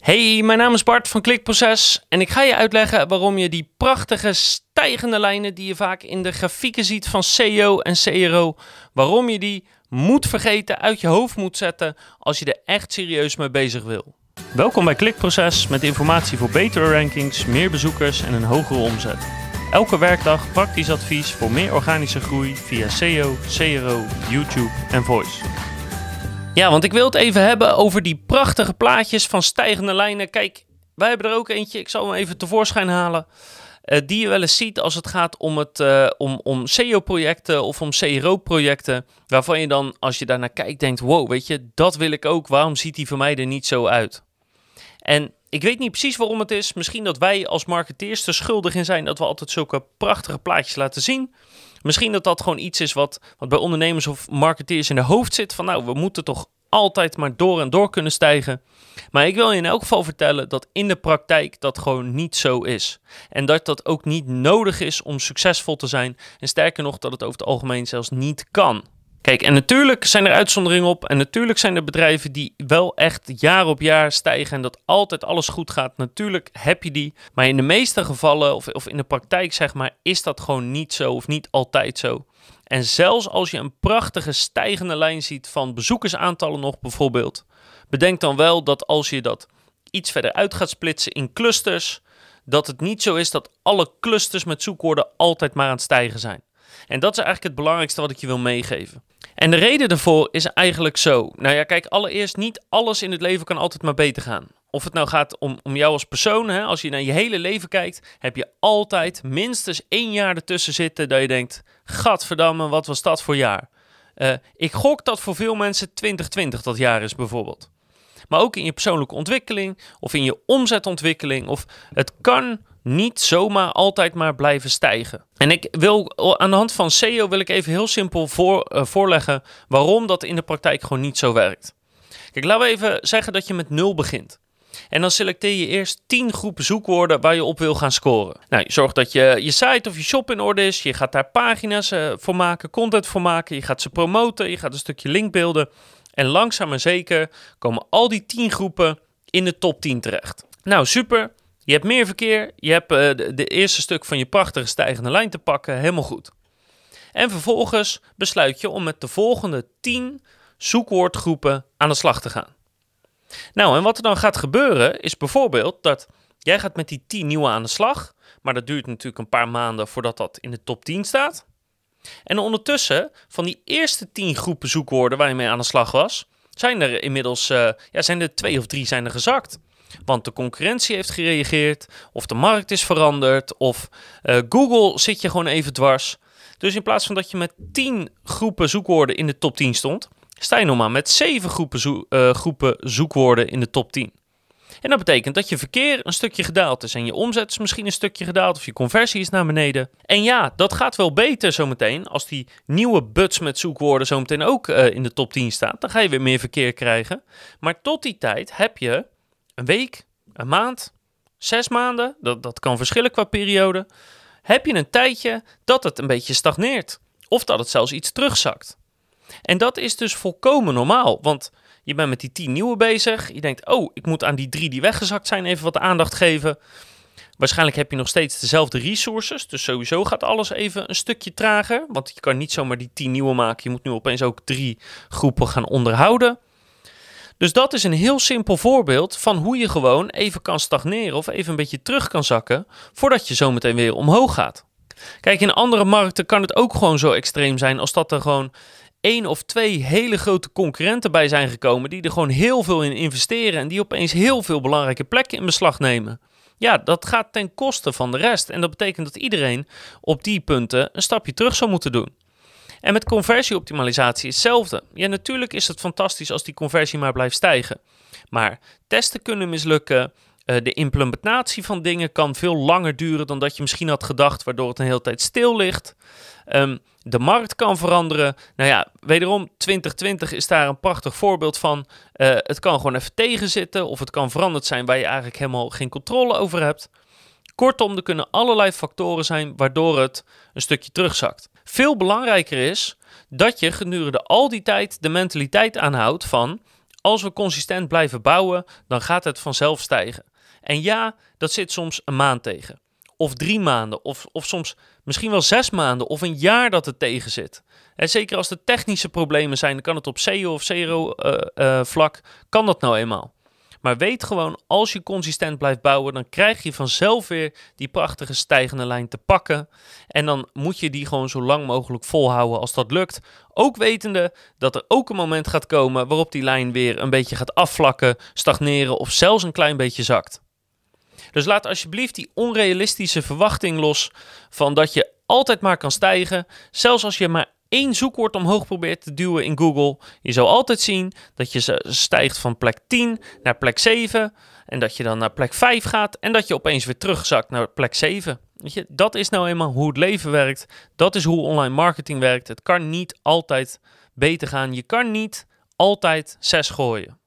Hey, mijn naam is Bart van Klikproces en ik ga je uitleggen waarom je die prachtige stijgende lijnen die je vaak in de grafieken ziet van SEO en CRO, waarom je die moet vergeten, uit je hoofd moet zetten als je er echt serieus mee bezig wil. Welkom bij Klikproces met informatie voor betere rankings, meer bezoekers en een hogere omzet. Elke werkdag praktisch advies voor meer organische groei via SEO, CRO, YouTube en Voice. Ja, want ik wil het even hebben over die prachtige plaatjes van stijgende lijnen. Kijk, wij hebben er ook eentje, ik zal hem even tevoorschijn halen. Uh, die je wel eens ziet als het gaat om, het, uh, om, om SEO-projecten of om CRO-projecten. Waarvan je dan, als je daarnaar kijkt, denkt: wow, weet je, dat wil ik ook. Waarom ziet die voor mij er niet zo uit? En ik weet niet precies waarom het is. Misschien dat wij als marketeers er schuldig in zijn dat we altijd zulke prachtige plaatjes laten zien. Misschien dat dat gewoon iets is wat, wat bij ondernemers of marketeers in de hoofd zit. Van nou, we moeten toch altijd maar door en door kunnen stijgen. Maar ik wil je in elk geval vertellen dat in de praktijk dat gewoon niet zo is. En dat dat ook niet nodig is om succesvol te zijn. En sterker nog, dat het over het algemeen zelfs niet kan. Kijk, en natuurlijk zijn er uitzonderingen op. En natuurlijk zijn er bedrijven die wel echt jaar op jaar stijgen. En dat altijd alles goed gaat. Natuurlijk heb je die. Maar in de meeste gevallen, of, of in de praktijk zeg maar, is dat gewoon niet zo. Of niet altijd zo. En zelfs als je een prachtige stijgende lijn ziet van bezoekersaantallen nog bijvoorbeeld. Bedenk dan wel dat als je dat iets verder uit gaat splitsen in clusters. Dat het niet zo is dat alle clusters met zoekwoorden altijd maar aan het stijgen zijn. En dat is eigenlijk het belangrijkste wat ik je wil meegeven. En de reden daarvoor is eigenlijk zo. Nou ja, kijk, allereerst niet alles in het leven kan altijd maar beter gaan. Of het nou gaat om, om jou als persoon, hè, als je naar je hele leven kijkt, heb je altijd minstens één jaar ertussen zitten dat je denkt: Gadverdamme, wat was dat voor jaar? Uh, ik gok dat voor veel mensen 2020 dat jaar is bijvoorbeeld. Maar ook in je persoonlijke ontwikkeling of in je omzetontwikkeling. Of het kan niet zomaar altijd maar blijven stijgen. En ik wil aan de hand van SEO wil ik even heel simpel voor, uh, voorleggen waarom dat in de praktijk gewoon niet zo werkt. Kijk, laten we even zeggen dat je met nul begint. En dan selecteer je eerst 10 groepen zoekwoorden waar je op wil gaan scoren. Nou, je zorgt dat je, je site of je shop in orde is. Je gaat daar pagina's uh, voor maken, content voor maken. Je gaat ze promoten. Je gaat een stukje linkbeelden. En langzaam maar zeker komen al die 10 groepen in de top 10 terecht. Nou, super. Je hebt meer verkeer, je hebt uh, de, eerste stuk van je prachtige stijgende lijn te pakken, helemaal goed. En vervolgens besluit je om met de volgende 10 zoekwoordgroepen aan de slag te gaan. Nou, en wat er dan gaat gebeuren is bijvoorbeeld dat jij gaat met die 10 nieuwe aan de slag, maar dat duurt natuurlijk een paar maanden voordat dat in de top 10 staat. En ondertussen, van die eerste 10 groepen zoekwoorden waar je mee aan de slag was, zijn er inmiddels uh, ja, zijn er twee of drie zijn er gezakt. Want de concurrentie heeft gereageerd, of de markt is veranderd, of uh, Google zit je gewoon even dwars. Dus in plaats van dat je met 10 groepen zoekwoorden in de top 10 stond, sta je nog maar met 7 groepen, uh, groepen zoekwoorden in de top 10. En dat betekent dat je verkeer een stukje gedaald is en je omzet is misschien een stukje gedaald of je conversie is naar beneden. En ja, dat gaat wel beter zometeen als die nieuwe buts met zoekwoorden zometeen ook uh, in de top 10 staat. Dan ga je weer meer verkeer krijgen. Maar tot die tijd heb je een week, een maand, zes maanden, dat, dat kan verschillen qua periode, heb je een tijdje dat het een beetje stagneert. Of dat het zelfs iets terugzakt. En dat is dus volkomen normaal, want je bent met die tien nieuwe bezig. Je denkt, oh, ik moet aan die drie die weggezakt zijn even wat aandacht geven. Waarschijnlijk heb je nog steeds dezelfde resources, dus sowieso gaat alles even een stukje trager. Want je kan niet zomaar die tien nieuwe maken, je moet nu opeens ook drie groepen gaan onderhouden. Dus dat is een heel simpel voorbeeld van hoe je gewoon even kan stagneren of even een beetje terug kan zakken voordat je zometeen weer omhoog gaat. Kijk, in andere markten kan het ook gewoon zo extreem zijn als dat er gewoon één of twee hele grote concurrenten bij zijn gekomen die er gewoon heel veel in investeren en die opeens heel veel belangrijke plekken in beslag nemen. Ja, dat gaat ten koste van de rest en dat betekent dat iedereen op die punten een stapje terug zou moeten doen. En met conversieoptimalisatie is hetzelfde. Ja, natuurlijk is het fantastisch als die conversie maar blijft stijgen. Maar testen kunnen mislukken. Uh, de implementatie van dingen kan veel langer duren dan dat je misschien had gedacht, waardoor het een hele tijd stil ligt. Um, de markt kan veranderen. Nou ja, wederom, 2020 is daar een prachtig voorbeeld van. Uh, het kan gewoon even tegenzitten of het kan veranderd zijn waar je eigenlijk helemaal geen controle over hebt. Kortom, er kunnen allerlei factoren zijn waardoor het een stukje terugzakt. Veel belangrijker is dat je gedurende al die tijd de mentaliteit aanhoudt van Als we consistent blijven bouwen, dan gaat het vanzelf stijgen. En ja, dat zit soms een maand tegen. Of drie maanden, of, of soms misschien wel zes maanden, of een jaar dat het tegen zit. En zeker als er technische problemen zijn, dan kan het op SEO of CRO-vlak, uh, uh, kan dat nou eenmaal. Maar weet gewoon, als je consistent blijft bouwen, dan krijg je vanzelf weer die prachtige stijgende lijn te pakken. En dan moet je die gewoon zo lang mogelijk volhouden als dat lukt. Ook wetende dat er ook een moment gaat komen waarop die lijn weer een beetje gaat afvlakken, stagneren of zelfs een klein beetje zakt. Dus laat alsjeblieft die onrealistische verwachting los van dat je altijd maar kan stijgen, zelfs als je maar één zoekwoord omhoog probeert te duwen in Google, je zal altijd zien dat je stijgt van plek 10 naar plek 7 en dat je dan naar plek 5 gaat en dat je opeens weer terugzakt naar plek 7. Weet je, dat is nou eenmaal hoe het leven werkt. Dat is hoe online marketing werkt. Het kan niet altijd beter gaan. Je kan niet altijd 6 gooien.